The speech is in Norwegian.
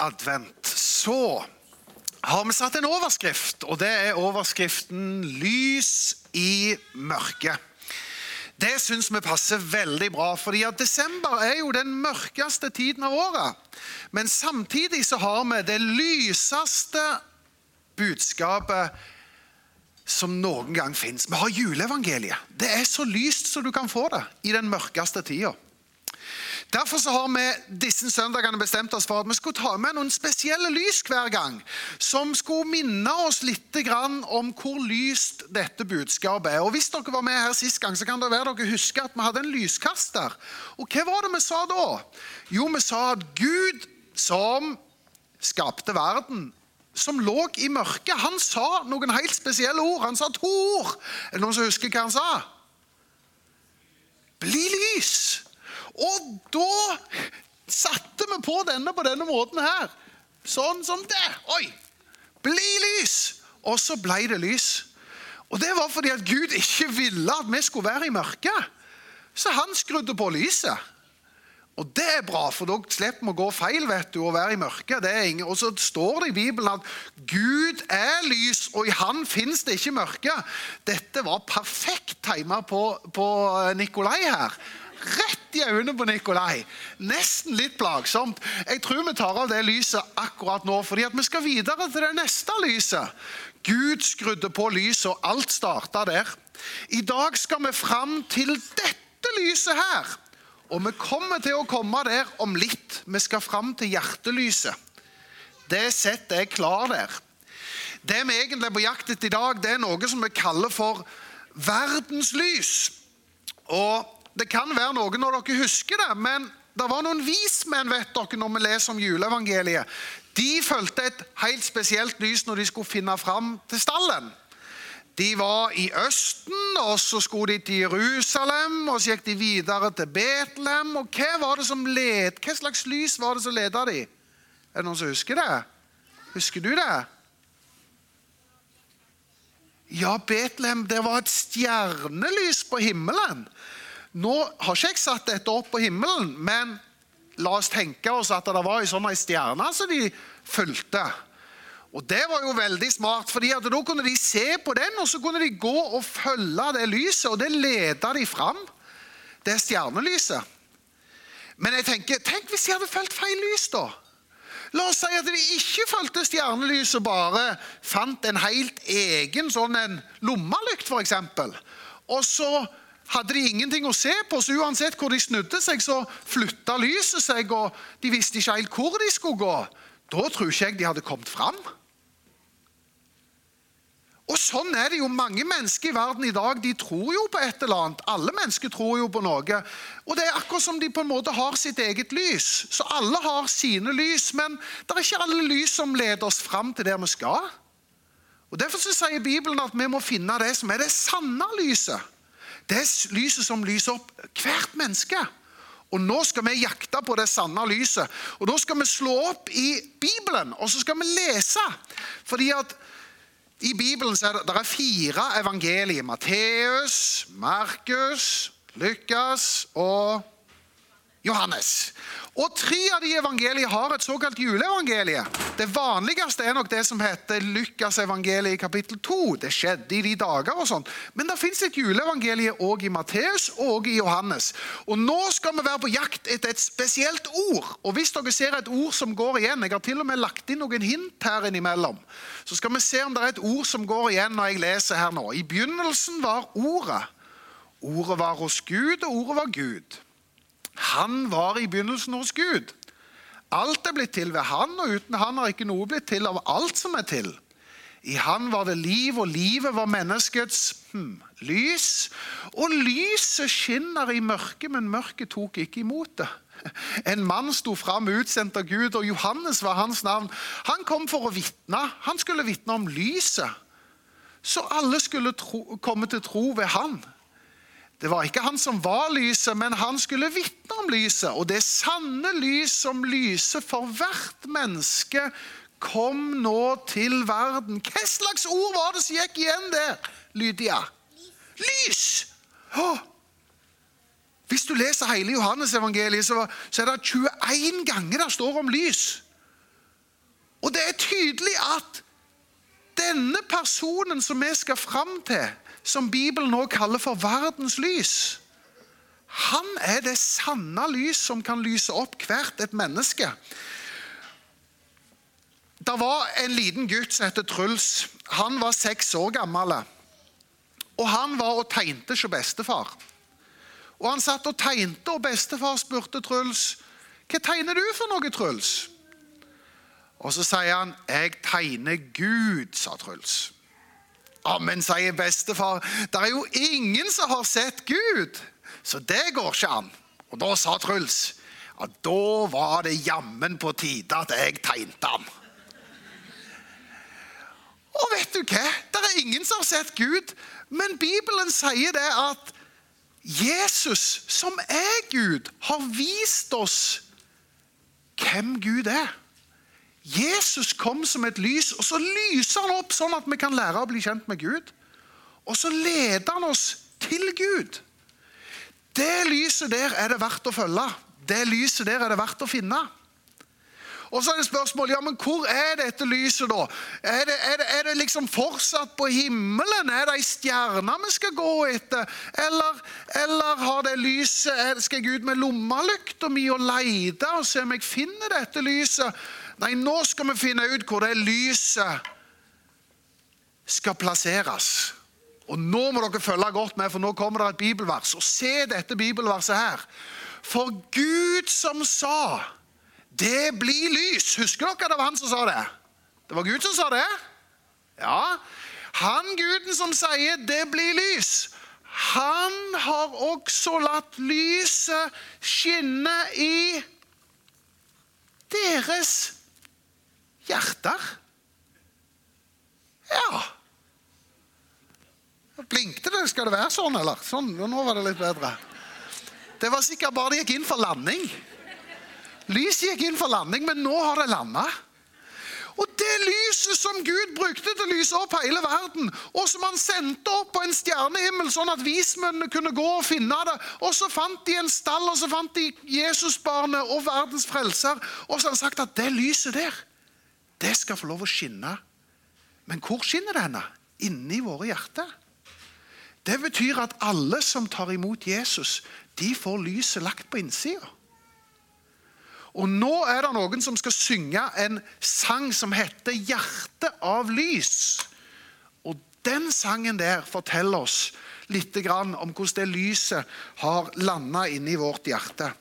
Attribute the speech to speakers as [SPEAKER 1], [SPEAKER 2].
[SPEAKER 1] advent, så har vi satt en overskrift, og det er overskriften 'Lys i mørket'. Det syns vi passer veldig bra, fordi desember er jo den mørkeste tiden av året. Men samtidig så har vi det lyseste budskapet som noen gang fins. Vi har juleevangeliet. Det er så lyst som du kan få det i den mørkeste tida. Derfor har vi disse søndagene bestemt oss for at vi skulle ta med noen spesielle lys hver gang, som skulle minne oss litt om hvor lyst dette budskapet er. Og Hvis dere var med her sist gang, så kan det være dere husker at vi hadde en lyskaster. Og hva var det vi sa da? Jo, vi sa at Gud som skapte verden, som lå i mørket, han sa noen helt spesielle ord. Han sa to ord. Er det noen som husker hva han sa? Bli lys! Og da satte vi på denne på denne måten her. Sånn som det. Oi! Bli lys! Og så ble det lys. Og det var fordi at Gud ikke ville at vi skulle være i mørket. Så han skrudde på lyset. Og det er bra, for da slipper vi å gå feil vet du, og være i mørket. Og så står det i Bibelen at Gud er lys, og i Han fins det ikke mørke. Dette var perfekt timet på, på Nikolai her rett i øynene på Nikolai. Nesten litt plagsomt. Jeg tror vi tar av det lyset akkurat nå, fordi vi skal videre til det neste lyset. Gud skrudde på lyset, og alt starta der. I dag skal vi fram til dette lyset her. Og vi kommer til å komme der om litt. Vi skal fram til hjertelyset. Det setter er klar der. Det vi egentlig er på jakt etter i dag, det er noe som vi kaller for verdenslys. Og det kan være noe når dere husker det, men det var noen vismenn vet dere, når vi leser om juleevangeliet. De fulgte et helt spesielt lys når de skulle finne fram til stallen. De var i Østen, og så skulle de til Jerusalem, og så gikk de videre til Betlehem. Og hva var det som led? Hva slags lys var det som ledet de? Er det noen som husker det? Husker du det? Ja, Betlehem, det var et stjernelys på himmelen. Nå har ikke jeg satt dette opp på himmelen, men la oss tenke oss at det var en sånn stjerne som de fulgte. Og Det var jo veldig smart, fordi da kunne de se på den, og så kunne de gå og følge det lyset, og det leda de fram. Det stjernelyset. Men jeg tenker, tenk hvis de hadde fulgt feil lys, da? La oss si at de ikke fulgte stjernelyset, bare fant en helt egen sånn en lommelykt, f.eks. Og så hadde de ingenting å se på, så uansett hvor de snudde seg, så flytta lyset seg, og de visste ikke helt hvor de skulle gå. Da tror ikke jeg de hadde kommet fram. Og Sånn er det jo mange mennesker i verden i dag. De tror jo på et eller annet. Alle mennesker tror jo på noe. Og Det er akkurat som de på en måte har sitt eget lys. Så alle har sine lys, men det er ikke alle lys som leder oss fram til der vi skal. Og Derfor så sier Bibelen at vi må finne det som er det sanne lyset. Det er lyset som lyser opp hvert menneske. Og Nå skal vi jakte på det sanne lyset. Og Da skal vi slå opp i Bibelen, og så skal vi lese. Fordi at i Bibelen er det, det er fire evangelier. Matteus, Markus, Lukas og Johannes. Og Tre av de evangeliene har et såkalt juleevangelie. Det vanligste er nok det som heter Lukasevangeliet i kapittel 2. Det skjedde i de dager og sånn. Men det fins et juleevangelie òg i Matteus og i Johannes. Og Nå skal vi være på jakt etter et spesielt ord. Og Hvis dere ser et ord som går igjen Jeg har til og med lagt inn noen hint her innimellom. Så skal vi se om det er et ord som går igjen når jeg leser her nå. I begynnelsen var Ordet. Ordet var hos Gud, og ordet var Gud. Han var i begynnelsen hos Gud. Alt er blitt til ved han, og uten han har ikke noe blitt til av alt som er til. I han var det liv, og livet var menneskets hmm, lys. Og lyset skinner i mørket, men mørket tok ikke imot det. En mann sto fram utsendt av Gud, og Johannes var hans navn. Han kom for å vitne. Han skulle vitne om lyset, så alle skulle tro, komme til tro ved han. Det var ikke han som var lyset, men han skulle vitne om lyset. Og det sanne lys som lyser for hvert menneske, kom nå til verden. Hva slags ord var det som gikk igjen der, Lydia? Lys! Oh. Hvis du leser hele Johannes-evangeliet, så er det 21 ganger det står om lys. Og det er tydelig at denne personen som vi skal fram til, som Bibelen nå kaller for verdens lys, han er det sanne lys som kan lyse opp hvert et menneske. Det var en liten gutt som heter Truls. Han var seks år gammel. Og han var og tegnte hos bestefar. Og Han satt og tegnte, og bestefar spurte Truls hva tegner du for noe, Truls? Og Så sier han 'Jeg tegner Gud', sa Truls. Ja, Men, sier bestefar, det er jo ingen som har sett Gud, så det går ikke an. Og Da sa Truls at da var det jammen på tide at jeg tegnte han. Og vet du hva? Det er ingen som har sett Gud, men Bibelen sier det at Jesus, som er Gud, har vist oss hvem Gud er. Jesus kom som et lys, og så lyser han opp sånn at vi kan lære å bli kjent med Gud. Og så leder han oss til Gud. Det lyset der er det verdt å følge. Det lyset der er det verdt å finne. Og så er det spørsmål ja, men hvor er dette lyset, da? Er det, er det, er det liksom fortsatt på himmelen? Er det ei stjerne vi skal gå etter? Eller, eller har det lyset Skal jeg ut med lommelykta mi og lete og se om jeg finner dette lyset? Nei, nå skal vi finne ut hvor det lyset skal plasseres. Og Nå må dere følge godt med, for nå kommer det et bibelvers. Og Se dette bibelverset her. For Gud som sa det blir lys. Husker dere det var han som sa det? Det var Gud som sa det? Ja. Han guden som sier 'det blir lys', han har også latt lyset skinne i deres hjerter. Ja. Blinkte det? Skal det være sånn, eller? Sånn, Nå var det litt bedre. Det var sikkert bare det gikk inn for landing. Lyset gikk inn for landing, men nå har det landa. Og det lyset som Gud brukte til å lyse opp hele verden, og som han sendte opp på en stjernehimmel, sånn at vismennene kunne gå og finne det Og så fant de en stall, og så fant de Jesusbarnet og verdens frelser. Og så har han sagt at det lyset der, det skal få lov å skinne. Men hvor skinner det henne? Inni våre hjerter. Det betyr at alle som tar imot Jesus, de får lyset lagt på innsida. Og nå er det noen som skal synge en sang som heter 'Hjerte av lys'. Og den sangen der forteller oss litt om hvordan det lyset har landa inni vårt hjerte.